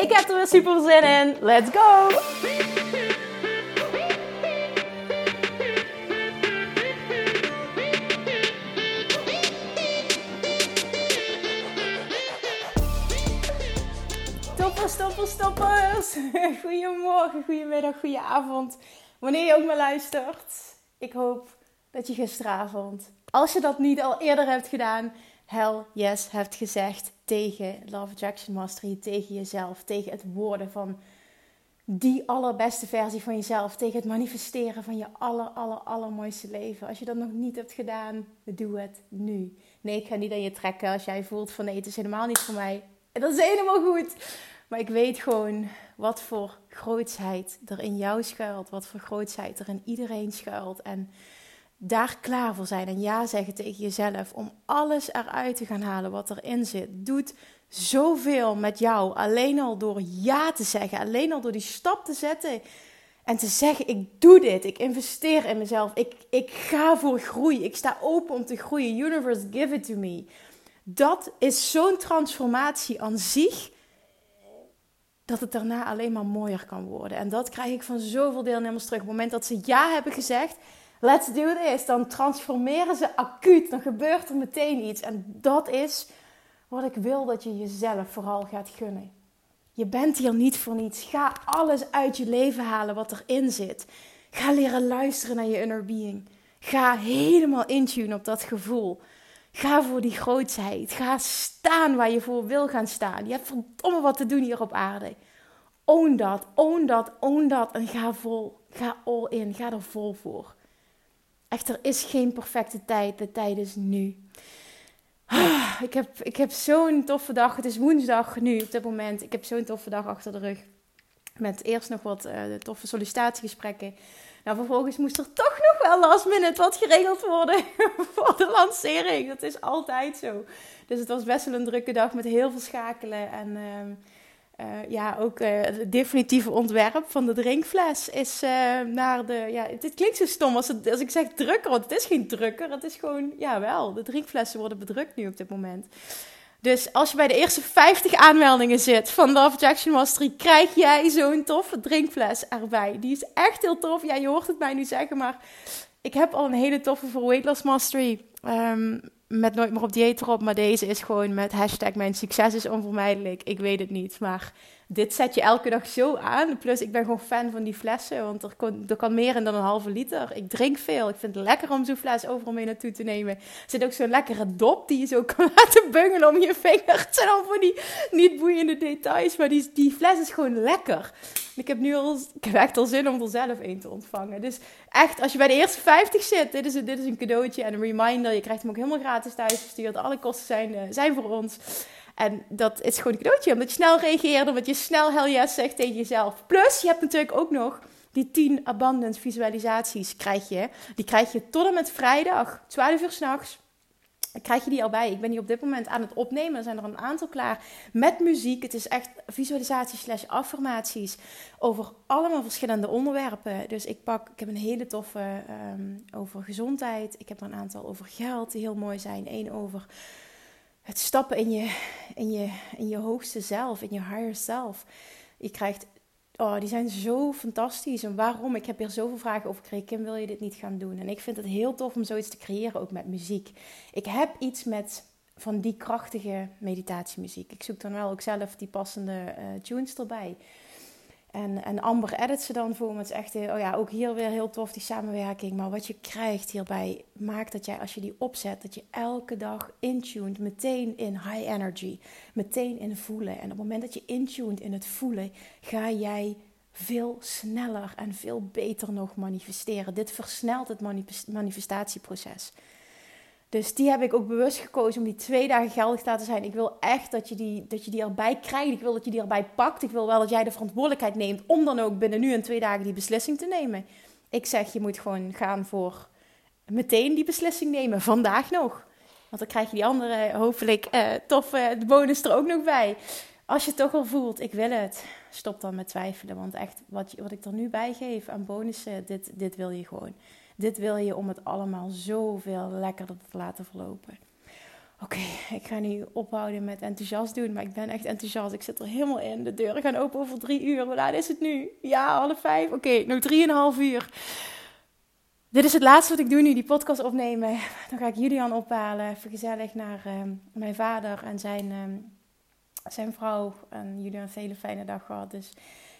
Ik heb er weer super zin in. Let's go! Stoppers, stoppers, stoppers! Goedemorgen, goedemiddag, goedenavond. Wanneer je ook maar luistert. Ik hoop dat je gisteravond, als je dat niet al eerder hebt gedaan, hell yes hebt gezegd tegen Love Attraction Mastery, tegen jezelf, tegen het worden van die allerbeste versie van jezelf, tegen het manifesteren van je aller, aller, allermooiste leven. Als je dat nog niet hebt gedaan, doe het nu. Nee, ik ga niet aan je trekken als jij voelt van nee, het is helemaal niet voor mij. Dat is helemaal goed. Maar ik weet gewoon wat voor grootsheid er in jou schuilt. Wat voor grootsheid er in iedereen schuilt. En daar klaar voor zijn en ja zeggen tegen jezelf om alles eruit te gaan halen wat erin zit. Doet zoveel met jou. Alleen al door ja te zeggen, alleen al door die stap te zetten en te zeggen: Ik doe dit, ik investeer in mezelf, ik, ik ga voor groei, ik sta open om te groeien. Universe, give it to me. Dat is zo'n transformatie aan zich dat het daarna alleen maar mooier kan worden. En dat krijg ik van zoveel deelnemers terug. Op het moment dat ze ja hebben gezegd, let's do this, dan transformeren ze acuut. Dan gebeurt er meteen iets. En dat is wat ik wil dat je jezelf vooral gaat gunnen. Je bent hier niet voor niets. Ga alles uit je leven halen wat erin zit. Ga leren luisteren naar je inner being. Ga helemaal intunen op dat gevoel. Ga voor die grootheid. Ga staan waar je voor wil gaan staan. Je hebt verdomme wat te doen hier op aarde. Own dat, own dat, own dat. En ga vol. Ga all in. Ga er vol voor. Echt, er is geen perfecte tijd. De tijd is nu. Ah, ik heb, ik heb zo'n toffe dag. Het is woensdag nu op dit moment. Ik heb zo'n toffe dag achter de rug. Met eerst nog wat uh, toffe sollicitatiegesprekken. Nou, vervolgens moest er toch nog wel last minute wat geregeld worden voor de lancering. Dat is altijd zo. Dus het was best wel een drukke dag met heel veel schakelen. En uh, ja, ook uh, het definitieve ontwerp van de drinkfles is uh, naar de... Ja, dit klinkt zo stom als, het, als ik zeg drukker, want het is geen drukker. Het is gewoon, ja wel, de drinkflessen worden bedrukt nu op dit moment. Dus als je bij de eerste 50 aanmeldingen zit van Love Jackson Mastery, krijg jij zo'n toffe drinkfles erbij. Die is echt heel tof. Ja, je hoort het mij nu zeggen, maar ik heb al een hele toffe voor Weight Loss Mastery. Um, met nooit meer op dieet erop, maar deze is gewoon met hashtag mijn succes is onvermijdelijk. Ik weet het niet, maar dit zet je elke dag zo aan. Plus, ik ben gewoon fan van die flessen, want er, er kan meer in dan een halve liter. Ik drink veel. Ik vind het lekker om zo'n fles overal mee naartoe te nemen. Er zit ook zo'n lekkere dop die je zo kan laten bungelen om je vinger. Het zijn al voor die niet boeiende details, maar die, die fles is gewoon lekker. Ik heb nu al, ik heb echt al zin om er zelf een te ontvangen. Dus echt, als je bij de eerste 50 zit, dit is, dit is een cadeautje en een reminder. Je krijgt hem ook helemaal gratis thuis verstuurd. Alle kosten zijn, uh, zijn voor ons. En dat is gewoon een cadeautje, omdat je snel reageert, omdat je snel hell yes zegt tegen jezelf. Plus, je hebt natuurlijk ook nog die 10 abundance visualisaties krijg je. Die krijg je tot en met vrijdag, 12 uur s'nachts. Krijg je die al bij? Ik ben die op dit moment aan het opnemen. Er zijn er een aantal klaar met muziek. Het is echt visualisaties slash affirmaties over allemaal verschillende onderwerpen. Dus ik pak, ik heb een hele toffe um, over gezondheid. Ik heb er een aantal over geld die heel mooi zijn. Eén over het stappen in je, in, je, in je hoogste zelf, in je higher self. Je krijgt, oh, die zijn zo fantastisch. En waarom? Ik heb hier zoveel vragen over gekregen. Kim, wil je dit niet gaan doen? En ik vind het heel tof om zoiets te creëren, ook met muziek. Ik heb iets met van die krachtige meditatiemuziek. Ik zoek dan wel ook zelf die passende uh, tunes erbij. En, en Amber edit ze dan voor me. Het is echt, oh ja, ook hier weer heel tof die samenwerking. Maar wat je krijgt hierbij maakt dat jij, als je die opzet, dat je elke dag intuned, meteen in high energy, meteen in voelen. En op het moment dat je intuned in het voelen, ga jij veel sneller en veel beter nog manifesteren. Dit versnelt het manifestatieproces. Dus die heb ik ook bewust gekozen om die twee dagen geldig te laten zijn. Ik wil echt dat je, die, dat je die erbij krijgt. Ik wil dat je die erbij pakt. Ik wil wel dat jij de verantwoordelijkheid neemt om dan ook binnen nu en twee dagen die beslissing te nemen. Ik zeg, je moet gewoon gaan voor meteen die beslissing nemen. Vandaag nog. Want dan krijg je die andere, hopelijk, uh, toffe bonus er ook nog bij. Als je toch al voelt, ik wil het, stop dan met twijfelen. Want echt, wat, wat ik er nu bij geef aan bonussen, dit, dit wil je gewoon. Dit wil je om het allemaal zoveel lekkerder te laten verlopen. Oké, ik ga nu ophouden met enthousiast doen, maar ik ben echt enthousiast. Ik zit er helemaal in. De deuren gaan open over drie uur. Hoe laat is het nu? Ja, half vijf. Oké, nog drieënhalf uur. Dit is het laatste wat ik doe nu, die podcast opnemen. Dan ga ik Julian ophalen, even gezellig naar ehm, mijn vader en zijn, ehm, zijn vrouw. En Julian een hele fijne dag gehad. Dus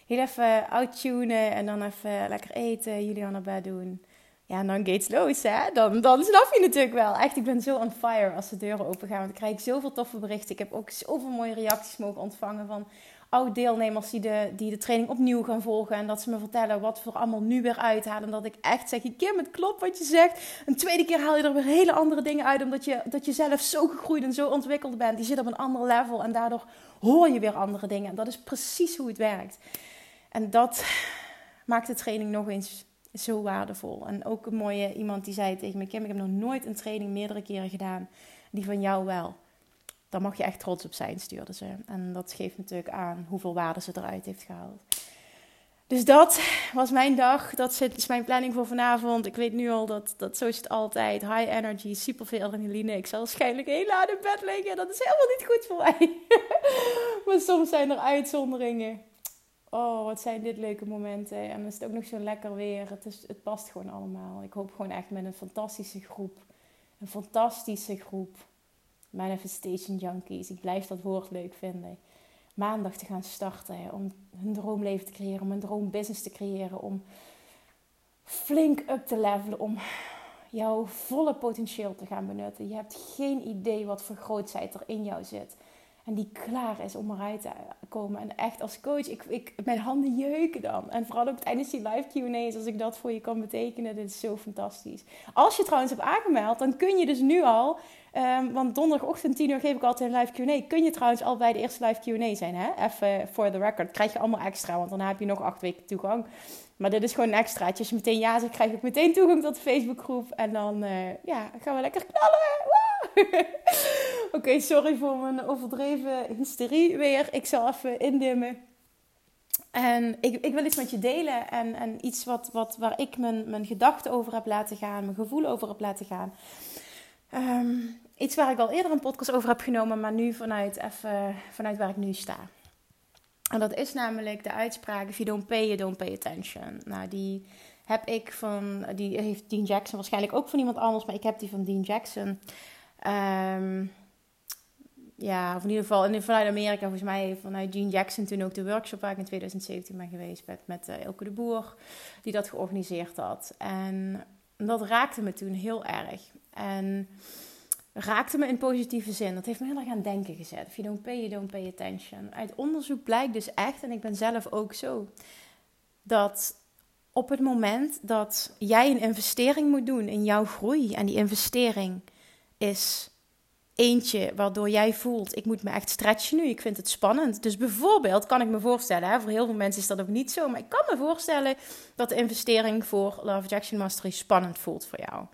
heel even outtunen en dan even lekker eten, Julian naar bed doen. Ja, en dan gates los, hè. Dan, dan snap je natuurlijk wel. Echt, ik ben zo on fire als de deuren open gaan. Want ik krijg zoveel toffe berichten. Ik heb ook zoveel mooie reacties mogen ontvangen van oud-deelnemers die de, die de training opnieuw gaan volgen. En dat ze me vertellen wat we er allemaal nu weer uithalen. En dat ik echt zeg, Kim, het klopt wat je zegt. Een tweede keer haal je er weer hele andere dingen uit. Omdat je, dat je zelf zo gegroeid en zo ontwikkeld bent. Die zit op een ander level. En daardoor hoor je weer andere dingen. En dat is precies hoe het werkt. En dat maakt de training nog eens zo waardevol. En ook een mooie iemand die zei tegen me: Kim, ik heb nog nooit een training meerdere keren gedaan. Die van jou wel. Daar mag je echt trots op zijn, stuurde ze. En dat geeft natuurlijk aan hoeveel waarde ze eruit heeft gehaald. Dus dat was mijn dag. Dat is mijn planning voor vanavond. Ik weet nu al dat, dat zo is het altijd. High energy, super veel adrenaline. Ik zal waarschijnlijk heel laat in bed liggen. Dat is helemaal niet goed voor mij. maar soms zijn er uitzonderingen. Oh, wat zijn dit leuke momenten. En dan is het ook nog zo lekker weer. Het, is, het past gewoon allemaal. Ik hoop gewoon echt met een fantastische groep. Een fantastische groep. Manifestation Junkies. Ik blijf dat woord leuk vinden. Maandag te gaan starten. Om hun droomleven te creëren. Om een droombusiness te creëren. Om flink up te levelen. Om jouw volle potentieel te gaan benutten. Je hebt geen idee wat voor grootheid er in jou zit. En die klaar is om eruit te komen. En echt als coach, ik, ik, mijn handen jeuken dan. En vooral ook tijdens die live Q&A's, als ik dat voor je kan betekenen, dit is zo fantastisch. Als je trouwens hebt aangemeld, dan kun je dus nu al, um, want donderdagochtend 10 uur geef ik altijd een live Q&A. Kun je trouwens al bij de eerste live Q&A zijn, hè? Even voor de record. Krijg je allemaal extra, want dan heb je nog acht weken toegang. Maar dit is gewoon een extraatje. Als je meteen ja zegt, krijg ik meteen toegang tot de Facebookgroep. En dan uh, ja, gaan we lekker knallen. Oké, sorry voor mijn overdreven hysterie weer. Ik zal even indimmen. En ik, ik wil iets met je delen. En, en iets wat, wat, waar ik mijn, mijn gedachten over heb laten gaan. Mijn gevoel over heb laten gaan. Ehm, iets waar ik al eerder een podcast over heb genomen. Maar nu vanuit, even, vanuit waar ik nu sta. En dat is namelijk de uitspraak: if you don't pay, you don't pay attention. Nou, die heb ik van, die heeft Dean Jackson waarschijnlijk ook van iemand anders, maar ik heb die van Dean Jackson. Um, ja, of in ieder geval in, vanuit Amerika, volgens mij vanuit Gene Jackson toen ook de workshop waar ik in 2017 ben geweest met, met uh, Elke de Boer, die dat georganiseerd had. En dat raakte me toen heel erg. En raakte me in positieve zin. Dat heeft me heel erg aan denken gezet. If you don't pay, you don't pay attention. Uit onderzoek blijkt dus echt, en ik ben zelf ook zo, dat op het moment dat jij een investering moet doen in jouw groei, en die investering is eentje waardoor jij voelt, ik moet me echt stretchen nu, ik vind het spannend. Dus bijvoorbeeld kan ik me voorstellen, hè, voor heel veel mensen is dat ook niet zo, maar ik kan me voorstellen dat de investering voor Love Jackson Mastery spannend voelt voor jou.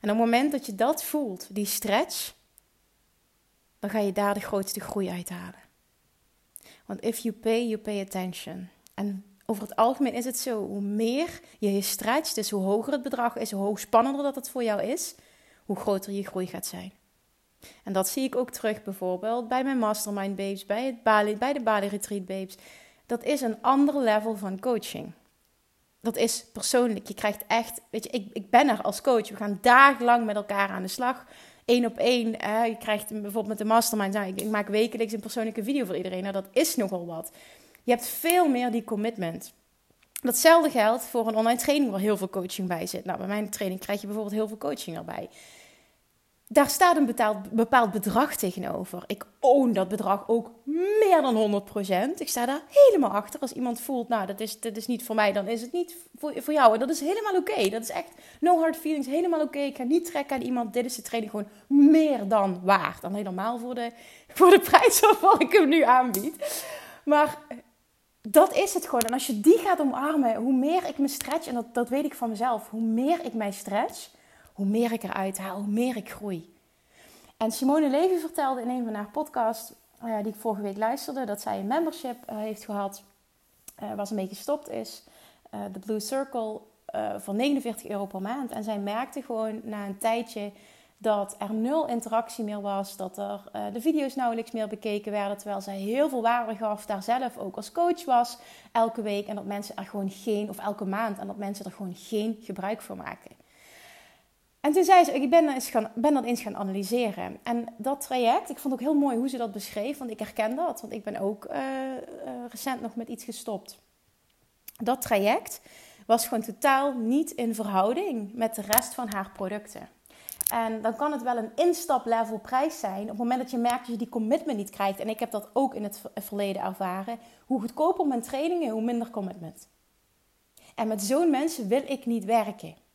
En op het moment dat je dat voelt, die stretch, dan ga je daar de grootste groei uithalen. Want if you pay, you pay attention. En over het algemeen is het zo, hoe meer je je stretcht, dus hoe hoger het bedrag is, hoe spannender dat het voor jou is, hoe groter je groei gaat zijn. En dat zie ik ook terug bijvoorbeeld bij mijn Mastermind Babes, bij, het Bali, bij de Bali Retreat Babes. Dat is een ander level van coaching. Dat is persoonlijk. Je krijgt echt, weet je, ik, ik ben er als coach. We gaan dagenlang met elkaar aan de slag. Eén op één. je krijgt bijvoorbeeld met de Mastermind, nou, ik, maak wekelijks een persoonlijke video voor iedereen. Nou, dat is nogal wat. Je hebt veel meer die commitment. Datzelfde geldt voor een online training waar heel veel coaching bij zit. Nou, bij mijn training krijg je bijvoorbeeld heel veel coaching erbij. Daar staat een bepaald, bepaald bedrag tegenover. Ik own dat bedrag ook meer dan 100%. Ik sta daar helemaal achter. Als iemand voelt, nou, dat is, dat is niet voor mij, dan is het niet voor, voor jou. En dat is helemaal oké. Dat is echt no hard feelings, helemaal oké. Ik ga niet trekken aan iemand. Dit is de training gewoon meer dan waard. Dan helemaal voor de, voor de prijs waarvoor ik hem nu aanbied. Maar dat is het gewoon. En als je die gaat omarmen, hoe meer ik me stretch, en dat, dat weet ik van mezelf, hoe meer ik mij stretch hoe meer ik eruit haal, hoe meer ik groei. En Simone Levy vertelde in een van haar podcasts, uh, die ik vorige week luisterde, dat zij een membership uh, heeft gehad, uh, waar ze mee gestopt is, de Blue Circle, van 49 euro per maand. En zij merkte gewoon na een tijdje dat er nul interactie meer was, dat er de video's nauwelijks meer bekeken werden, terwijl zij heel veel waarde gaf, daar zelf ook als coach was, elke week, en dat mensen er gewoon geen, of elke maand, en dat mensen er gewoon geen gebruik van maken. En toen zei ze, ik ben, ben dat eens gaan analyseren. En dat traject, ik vond ook heel mooi hoe ze dat beschreef, want ik herken dat, want ik ben ook uh, uh, recent nog met iets gestopt. Dat traject was gewoon totaal niet in verhouding met de rest van haar producten. En dan kan het wel een instaplevel prijs zijn. Op het moment dat je merkt dat je die commitment niet krijgt. En ik heb dat ook in het verleden ervaren. Hoe goedkoper mijn trainingen, hoe minder commitment. En met zo'n mensen wil ik niet werken.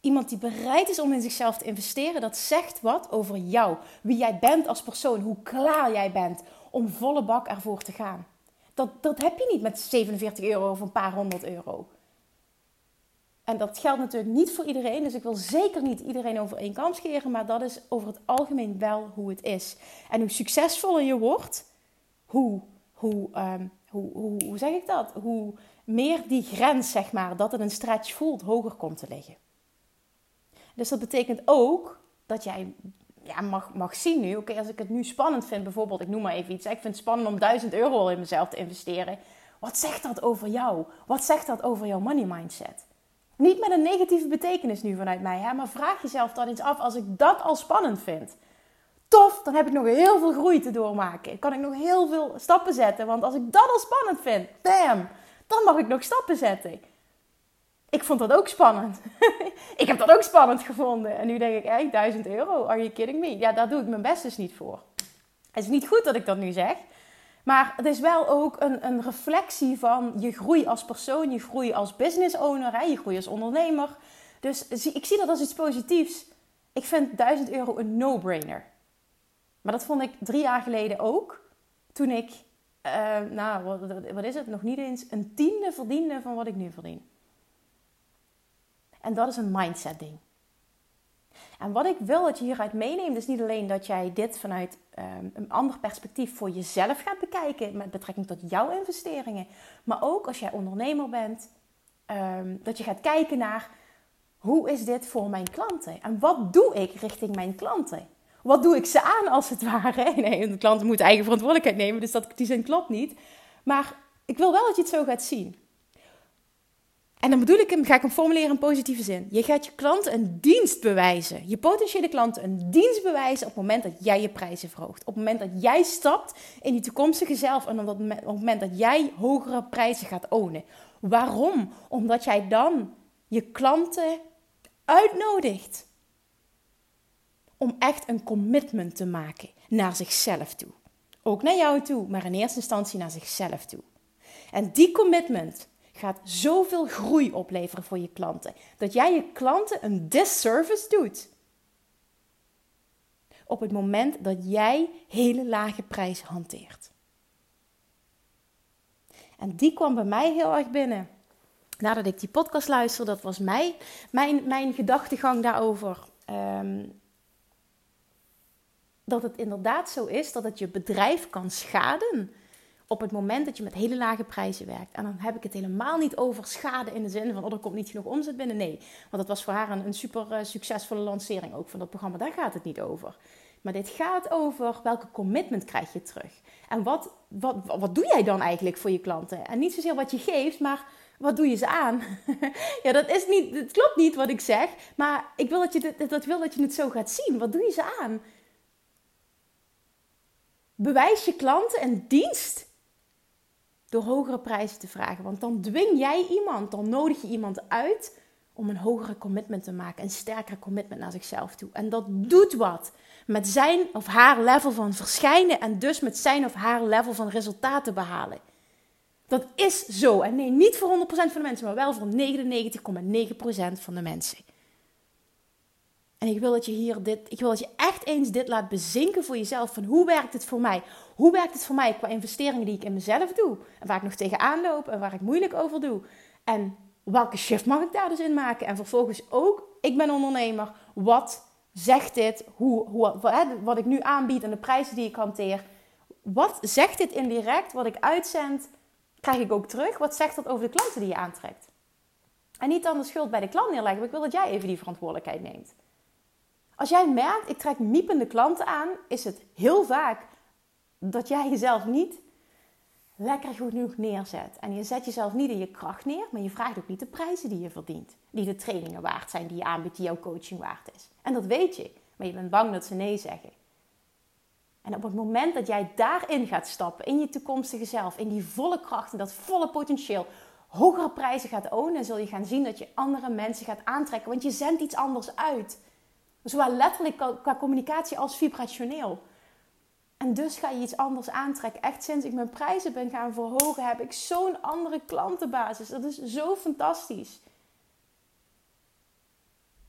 Iemand die bereid is om in zichzelf te investeren, dat zegt wat over jou. Wie jij bent als persoon, hoe klaar jij bent om volle bak ervoor te gaan. Dat, dat heb je niet met 47 euro of een paar honderd euro. En dat geldt natuurlijk niet voor iedereen, dus ik wil zeker niet iedereen over één kam scheren, maar dat is over het algemeen wel hoe het is. En hoe succesvoller je wordt, hoe, hoe, um, hoe, hoe, hoe zeg ik dat? Hoe meer die grens, zeg maar, dat het een stretch voelt, hoger komt te liggen. Dus dat betekent ook dat jij ja, mag, mag zien nu, oké, als ik het nu spannend vind, bijvoorbeeld, ik noem maar even iets, ik vind het spannend om 1000 euro in mezelf te investeren. Wat zegt dat over jou? Wat zegt dat over jouw money mindset? Niet met een negatieve betekenis nu vanuit mij, hè, maar vraag jezelf dan eens af als ik dat al spannend vind. Tof, dan heb ik nog heel veel groei te doormaken. Kan ik nog heel veel stappen zetten, want als ik dat al spannend vind, damn, dan mag ik nog stappen zetten ik vond dat ook spannend. ik heb dat ook spannend gevonden. En nu denk ik, hey, 1000 euro, are you kidding me? Ja, daar doe ik mijn best dus niet voor. Het is niet goed dat ik dat nu zeg. Maar het is wel ook een, een reflectie van je groei als persoon, je groei als business owner, hè, je groei als ondernemer. Dus ik zie dat als iets positiefs. Ik vind 1000 euro een no-brainer. Maar dat vond ik drie jaar geleden ook. Toen ik, uh, nou, wat, wat is het? Nog niet eens een tiende verdiende van wat ik nu verdien. En dat is een mindset ding. En wat ik wil dat je hieruit meeneemt, is niet alleen dat jij dit vanuit um, een ander perspectief voor jezelf gaat bekijken met betrekking tot jouw investeringen, maar ook als jij ondernemer bent, um, dat je gaat kijken naar hoe is dit voor mijn klanten en wat doe ik richting mijn klanten? Wat doe ik ze aan als het ware? Nee, de klanten moeten eigen verantwoordelijkheid nemen, dus dat, die zin klopt niet. Maar ik wil wel dat je het zo gaat zien. En dan bedoel ik hem, ga ik hem formuleren in positieve zin. Je gaat je klanten een dienst bewijzen. Je potentiële klanten een dienst bewijzen op het moment dat jij je prijzen verhoogt. Op het moment dat jij stapt in die toekomstige zelf en op het moment dat jij hogere prijzen gaat ownen. Waarom? Omdat jij dan je klanten uitnodigt om echt een commitment te maken naar zichzelf toe. Ook naar jou toe, maar in eerste instantie naar zichzelf toe. En die commitment gaat zoveel groei opleveren voor je klanten. Dat jij je klanten een disservice doet. Op het moment dat jij hele lage prijs hanteert. En die kwam bij mij heel erg binnen. Nadat ik die podcast luisterde, dat was mij, mijn, mijn gedachtegang daarover. Ehm, dat het inderdaad zo is dat het je bedrijf kan schaden op het moment dat je met hele lage prijzen werkt. En dan heb ik het helemaal niet over schade in de zin van, oh, er komt niet genoeg omzet binnen. Nee, want dat was voor haar een, super uh, succesvolle lancering ook van dat programma. Daar gaat het niet over. Maar dit gaat over welke commitment krijg je terug. En wat, wat, wat doe jij dan eigenlijk voor je klanten? En niet zozeer wat je geeft, maar wat doe je ze aan? ja, dat, is niet, dat klopt niet wat ik zeg. Maar ik wil dat, je dat wil dat je het zo gaat zien. Wat doe je ze aan? Bewijs je klanten een dienst door hogere prijzen te vragen. Want dan dwing jij iemand, dan nodig je iemand uit om een hogere commitment te maken, een sterkere commitment naar zichzelf toe. En dat doet wat met zijn of haar level van verschijnen en dus met zijn of haar level van resultaten behalen. Dat is zo. En nee, niet voor 100% van de mensen, maar wel voor 99,9% van de mensen. En ik wil dat je hier dit, ik wil dat je echt eens dit laat bezinken voor jezelf. Van hoe werkt het voor mij? Hoe werkt het voor mij qua investeringen die ik in mezelf doe? En waar ik nog tegenaan loop en waar ik moeilijk over doe. En welke shift mag ik daar dus in maken? En vervolgens ook, ik ben ondernemer. Wat zegt dit? Hoe, hoe, wat ik nu aanbied en de prijzen die ik hanteer. Wat zegt dit indirect? Wat ik uitzend, krijg ik ook terug. Wat zegt dat over de klanten die je aantrekt? En niet dan de schuld bij de klant neerleggen. Maar ik wil dat jij even die verantwoordelijkheid neemt. Als jij merkt, ik trek miepende klanten aan, is het heel vaak dat jij jezelf niet lekker genoeg neerzet. En je zet jezelf niet in je kracht neer, maar je vraagt ook niet de prijzen die je verdient. Die de trainingen waard zijn, die je aanbiedt, die jouw coaching waard is. En dat weet je, maar je bent bang dat ze nee zeggen. En op het moment dat jij daarin gaat stappen, in je toekomstige zelf, in die volle kracht en dat volle potentieel, hogere prijzen gaat ownen, zul je gaan zien dat je andere mensen gaat aantrekken. Want je zendt iets anders uit. Zowel letterlijk qua communicatie als vibrationeel. En dus ga je iets anders aantrekken. Echt sinds ik mijn prijzen ben gaan verhogen, heb ik zo'n andere klantenbasis. Dat is zo fantastisch.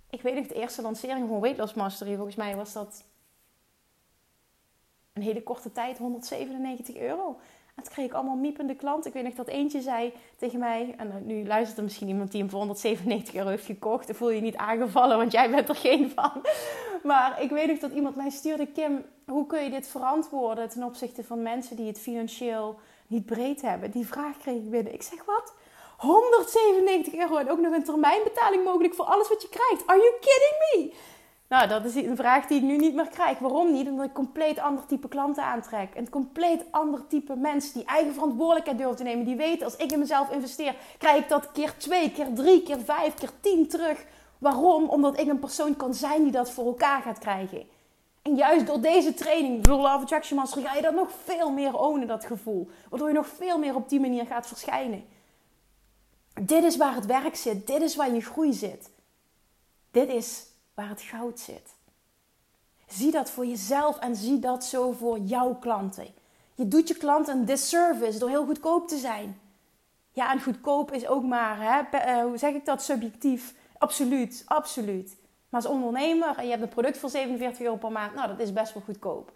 Ik weet nog, de eerste lancering van Weight Mastery, volgens mij was dat een hele korte tijd 197 euro. En kreeg ik allemaal miepende klanten. Ik weet nog dat eentje zei tegen mij... En nu luistert er misschien iemand die hem voor 197 euro heeft gekocht. Dan voel je je niet aangevallen, want jij bent er geen van. Maar ik weet nog dat iemand mij stuurde... Kim, hoe kun je dit verantwoorden ten opzichte van mensen die het financieel niet breed hebben? Die vraag kreeg ik binnen. Ik zeg, wat? 197 euro en ook nog een termijnbetaling mogelijk voor alles wat je krijgt. Are you kidding me? Nou, dat is een vraag die ik nu niet meer krijg. Waarom niet? Omdat ik compleet ander type klanten aantrek. Een compleet ander type mensen die eigen verantwoordelijkheid durven te nemen. Die weten, als ik in mezelf investeer, krijg ik dat keer twee, keer drie, keer vijf, keer tien terug. Waarom? Omdat ik een persoon kan zijn die dat voor elkaar gaat krijgen. En juist door deze training, door Love Attraction Master, ga je dat nog veel meer ownen, dat gevoel. Waardoor je nog veel meer op die manier gaat verschijnen. Dit is waar het werk zit. Dit is waar je groei zit. Dit is waar het goud zit. Zie dat voor jezelf en zie dat zo voor jouw klanten. Je doet je klant een disservice door heel goedkoop te zijn. Ja, en goedkoop is ook maar, hè, eh, hoe zeg ik dat, subjectief. Absoluut, absoluut. Maar als ondernemer en je hebt een product voor 47 euro per maand, nou dat is best wel goedkoop.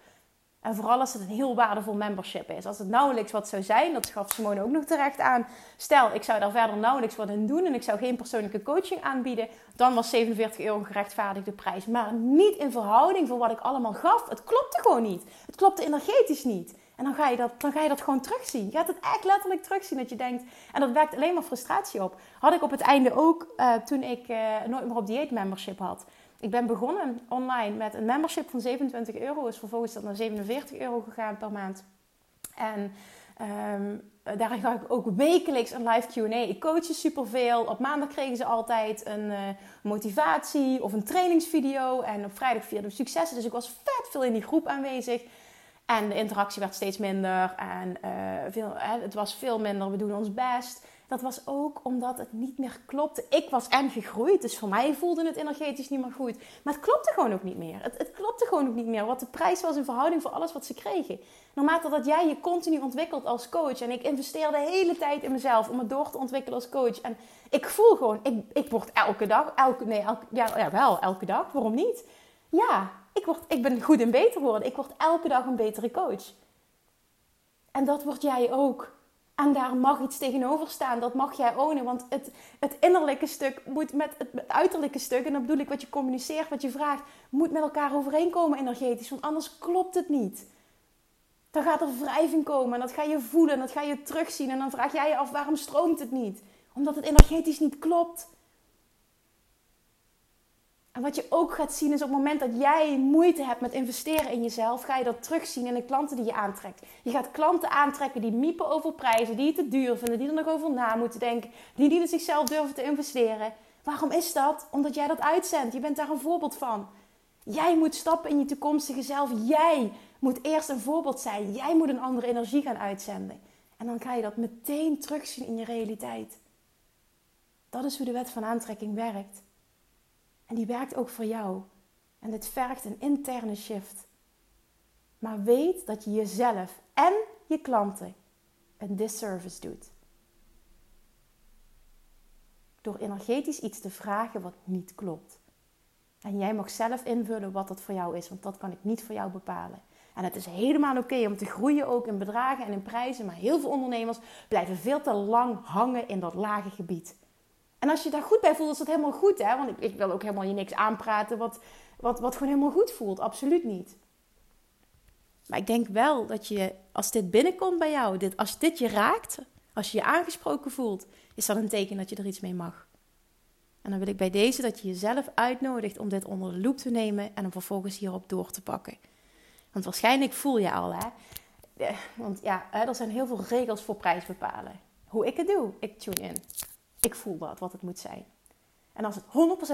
En vooral als het een heel waardevol membership is. Als het nauwelijks wat zou zijn, dat gaf Simone ook nog terecht aan. Stel, ik zou daar verder nauwelijks wat in doen en ik zou geen persoonlijke coaching aanbieden, dan was 47 euro een gerechtvaardigde prijs. Maar niet in verhouding voor wat ik allemaal gaf. Het klopte gewoon niet. Het klopte energetisch niet. En dan ga je dat, dan ga je dat gewoon terugzien. Je gaat het echt letterlijk terugzien dat je denkt. En dat werkt alleen maar frustratie op. Had ik op het einde ook uh, toen ik uh, nooit meer op dieet membership had. Ik ben begonnen online met een membership van 27 euro. Is vervolgens dat naar 47 euro gegaan per maand. En um, daar ga ik ook wekelijks een live Q&A. Ik coach je superveel. Op maandag kregen ze altijd een uh, motivatie of een trainingsvideo. En op vrijdag vierden we successen. Dus ik was vet veel in die groep aanwezig. En de interactie werd steeds minder. En uh, veel, het was veel minder. We doen ons best. Dat was ook omdat het niet meer klopte. Ik was en gegroeid, dus voor mij voelde het energetisch niet meer goed. Maar het klopte gewoon ook niet meer. Het, het klopte gewoon ook niet meer. Wat de prijs was in verhouding voor alles wat ze kregen. Naarmate dat jij je continu ontwikkelt als coach. En ik investeer de hele tijd in mezelf om het door te ontwikkelen als coach. En ik voel gewoon, ik, ik word elke dag, elke, nee, ja, ja, wel elke dag. Waarom niet? Ja, ik, word, ik ben goed en beter geworden. Ik word elke dag een betere coach. En dat word jij ook. En daar mag iets tegenover staan. Dat mag jij ownen. Want het, het innerlijke stuk moet met het, uiterlijke stuk, en dan bedoel ik wat je communiceert, wat je vraagt, moet met elkaar overeenkomen energetisch. Want anders klopt het niet. Dan gaat er wrijving komen en dat ga je voelen en dat ga je terugzien. En dan vraag jij je af waarom stroomt het niet? Omdat het energetisch niet klopt. En wat je ook gaat zien is op het moment dat jij moeite hebt met investeren in jezelf, ga je dat terugzien in de klanten die je aantrekt. Je gaat klanten aantrekken die miepen over prijzen, die het te duur vinden, die er nog over na moeten denken, die niet in zichzelf durven te investeren. Waarom is dat? Omdat jij dat uitzendt. Je bent daar een voorbeeld van. Jij moet stappen in je toekomstige zelf. Jij moet eerst een voorbeeld zijn. Jij moet een andere energie gaan uitzenden. En dan ga je dat meteen terugzien in je realiteit. Dat is hoe de wet van aantrekking werkt. En die werkt ook voor jou. En dit vergt een interne shift. Maar weet dat je jezelf en je klanten een disservice doet. Door energetisch iets te vragen wat niet klopt. En jij mag zelf invullen wat dat voor jou is, want dat kan ik niet voor jou bepalen. En het is helemaal oké om te groeien, ook in bedragen en in prijzen. Maar heel veel ondernemers blijven veel te lang hangen in dat lage gebied. En als je daar goed bij voelt, is dat helemaal goed. Hè? Want ik, ik wil ook helemaal je niks aanpraten wat, wat, wat gewoon helemaal goed voelt. Absoluut niet. Maar ik denk wel dat je, als dit binnenkomt bij jou, dit, als dit je raakt, als je je aangesproken voelt, is dat een teken dat je er iets mee mag. En dan wil ik bij deze dat je jezelf uitnodigt om dit onder de loep te nemen en hem vervolgens hierop door te pakken. Want waarschijnlijk voel je al, hè? Want ja, er zijn heel veel regels voor prijs bepalen. Hoe ik het doe, ik tune in. Ik voel dat, wat het moet zijn. En als het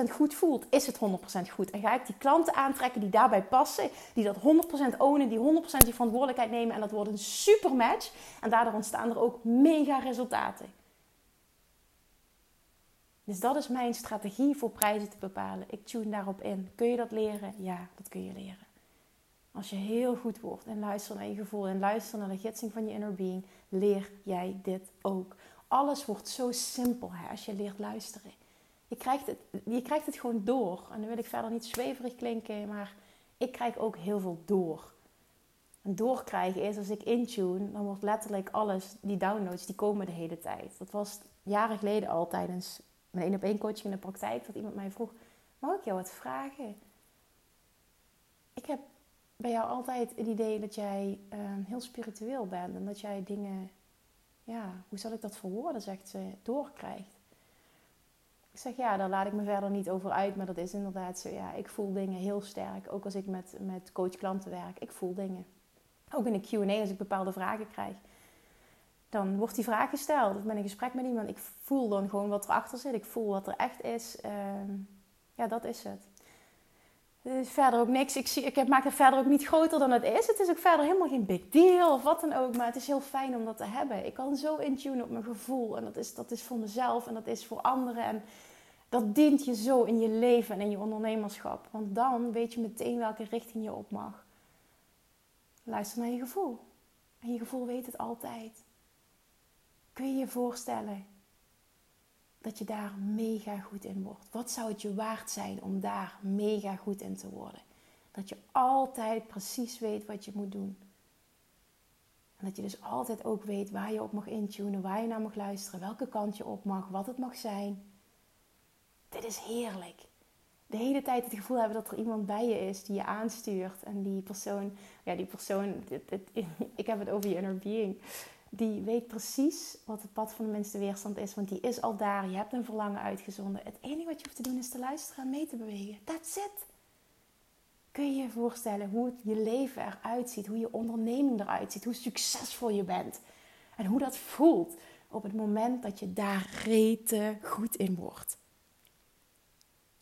100% goed voelt, is het 100% goed. En ga ik die klanten aantrekken die daarbij passen, die dat 100% ownen, die 100% die verantwoordelijkheid nemen. En dat wordt een super match. En daardoor ontstaan er ook mega resultaten. Dus dat is mijn strategie voor prijzen te bepalen. Ik tune daarop in. Kun je dat leren? Ja, dat kun je leren. Als je heel goed wordt en luistert naar je gevoel en luistert naar de gidsing van je inner being, leer jij dit ook. Alles wordt zo simpel hè, als je leert luisteren. Je krijgt, het, je krijgt het gewoon door. En dan wil ik verder niet zweverig klinken, maar ik krijg ook heel veel door. En doorkrijgen is als ik intune, dan wordt letterlijk alles, die downloads, die komen de hele tijd. Dat was jaren geleden al tijdens mijn één op één coaching in de praktijk, dat iemand mij vroeg, mag ik jou wat vragen? Ik heb bij jou altijd het idee dat jij ehm, heel spiritueel bent en dat jij dingen, ja, hoe zal ik dat verwoorden, zegt ze, doorkrijgt. Ik zeg ja, daar laat ik me verder niet over uit, maar dat is inderdaad zo. Ja, ik voel dingen heel sterk, ook als ik met, met coach-klanten werk. Ik voel dingen. Ook in de QA, als ik bepaalde vragen krijg, dan wordt die vraag gesteld. Of met een gesprek met iemand, ik voel dan gewoon wat erachter zit. Ik voel wat er echt is. Ehm, ja, dat is het. Er is verder ook niks. Ik, zie, ik maak het verder ook niet groter dan het is. Het is ook verder helemaal geen big deal of wat dan ook. Maar het is heel fijn om dat te hebben. Ik kan zo intunen op mijn gevoel. En dat is, dat is voor mezelf en dat is voor anderen. En dat dient je zo in je leven en in je ondernemerschap. Want dan weet je meteen welke richting je op mag. Luister naar je gevoel. En je gevoel weet het altijd. Kun je je voorstellen dat je daar mega goed in wordt? Wat zou het je waard zijn om daar mega goed in te worden? Dat je altijd precies weet wat je moet doen. En dat je dus altijd ook weet waar je op mag intunen, waar je naar mag luisteren, welke kant je op mag, wat het mag zijn. Dit is heerlijk. De hele tijd het gevoel hebben dat er iemand bij je is die je aanstuurt. En die persoon, ja, die persoon, ik heb het over je inner being die weet precies wat het pad van de minste weerstand is. Want die is al daar. Je hebt een verlangen uitgezonden. Het enige wat je hoeft te doen is te luisteren en mee te bewegen. That's it. Kun je je voorstellen hoe je leven eruit ziet. Hoe je onderneming eruit ziet. Hoe succesvol je bent. En hoe dat voelt op het moment dat je daar rete goed in wordt.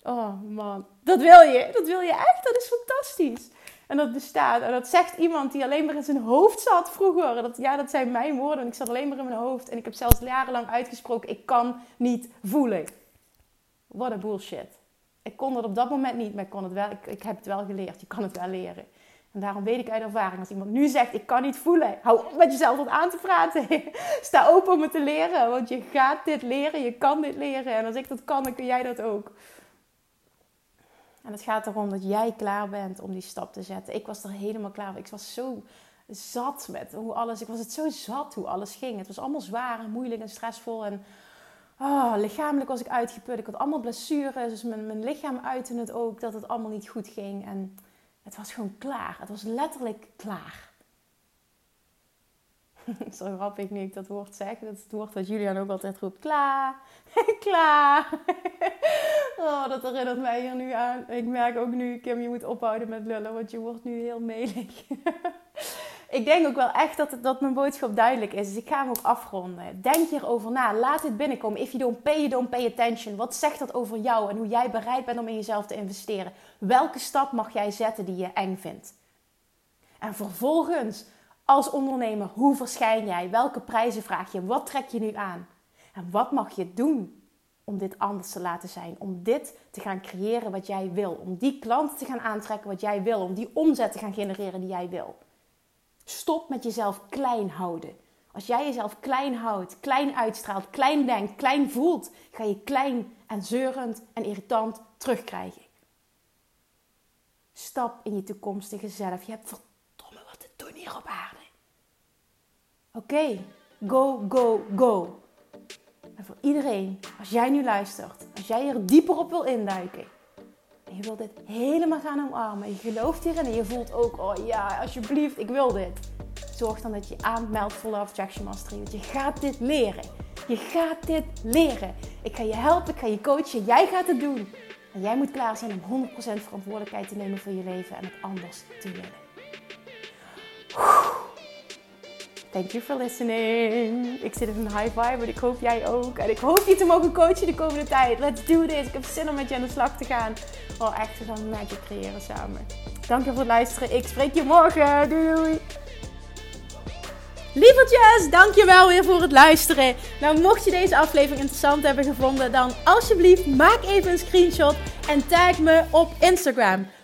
Oh man, dat wil je. Dat wil je echt. Dat is fantastisch. En dat bestaat. En dat zegt iemand die alleen maar in zijn hoofd zat vroeger. Dat, ja, dat zijn mijn woorden. Ik zat alleen maar in mijn hoofd. En ik heb zelfs jarenlang uitgesproken: ik kan niet voelen. What a bullshit. Ik kon dat op dat moment niet, maar ik, kon het wel, ik, ik heb het wel geleerd. Je kan het wel leren. En daarom weet ik uit ervaring, als iemand nu zegt, ik kan niet voelen, hou op met jezelf wat aan te praten. Sta open om het te leren, want je gaat dit leren, je kan dit leren. En als ik dat kan, dan kun jij dat ook. En het gaat erom dat jij klaar bent om die stap te zetten. Ik was er helemaal klaar voor. Ik was zo zat met hoe alles. Ik was het zo zat hoe alles ging. Het was allemaal zwaar en moeilijk en stressvol. En oh, lichamelijk was ik uitgeput. Ik had allemaal blessures. Dus mijn, mijn lichaam uitte het ook dat het allemaal niet goed ging. En het was gewoon klaar. Het was letterlijk klaar. Zo grappig nu ik dat woord zeg. Dat is het woord wat Julian ook altijd roept. Klaar. Klaar. oh, dat herinnert mij hier nu aan. Ik merk ook nu, Kim, je moet ophouden met lullen. Want je wordt nu heel melig. ik denk ook wel echt dat, dat mijn boodschap duidelijk is. Dus ik ga hem ook afronden. Denk hierover na. Laat het binnenkomen. If you don't pay, you don't pay attention. Wat zegt dat over jou en hoe jij bereid bent om in jezelf te investeren? Welke stap mag jij zetten die je eng vindt? En vervolgens als ondernemer, hoe verschijn jij? Welke prijzen vraag je? Wat trek je nu aan? En wat mag je doen om dit anders te laten zijn. Om dit te gaan creëren wat jij wil. Om die klanten te gaan aantrekken wat jij wil. Om die omzet te gaan genereren die jij wil. Stop met jezelf klein houden. Als jij jezelf klein houdt, klein uitstraalt, klein denkt, klein voelt, ga je klein en zeurend en irritant terugkrijgen. Stap in je toekomstige zelf. Je hebt verdomme wat te doen hier op aarde. Oké, go, go, go. En voor iedereen, als jij nu luistert, als jij er dieper op wil induiken. En je wilt dit helemaal gaan omarmen. Je gelooft hierin en je voelt ook, oh ja, alsjeblieft, ik wil dit. Zorg dan dat je aanmeldt voor Love Attraction Mastery. Want je gaat dit leren. Je gaat dit leren. Ik ga je helpen, ik ga je coachen. Jij gaat het doen. En jij moet klaar zijn om 100% verantwoordelijkheid te nemen voor je leven en het anders te willen. Thank you for listening. Ik zit in high vibe en ik hoop jij ook. En ik hoop je te mogen coachen de komende tijd. Let's do this. Ik heb zin om met je aan de slag te gaan. Oh, echt, we gaan magic creëren samen. Dank je voor het luisteren. Ik spreek je morgen. Doei doei. Lievertjes, dankjewel weer voor het luisteren. Nou, mocht je deze aflevering interessant hebben gevonden, dan alsjeblieft maak even een screenshot en tag me op Instagram.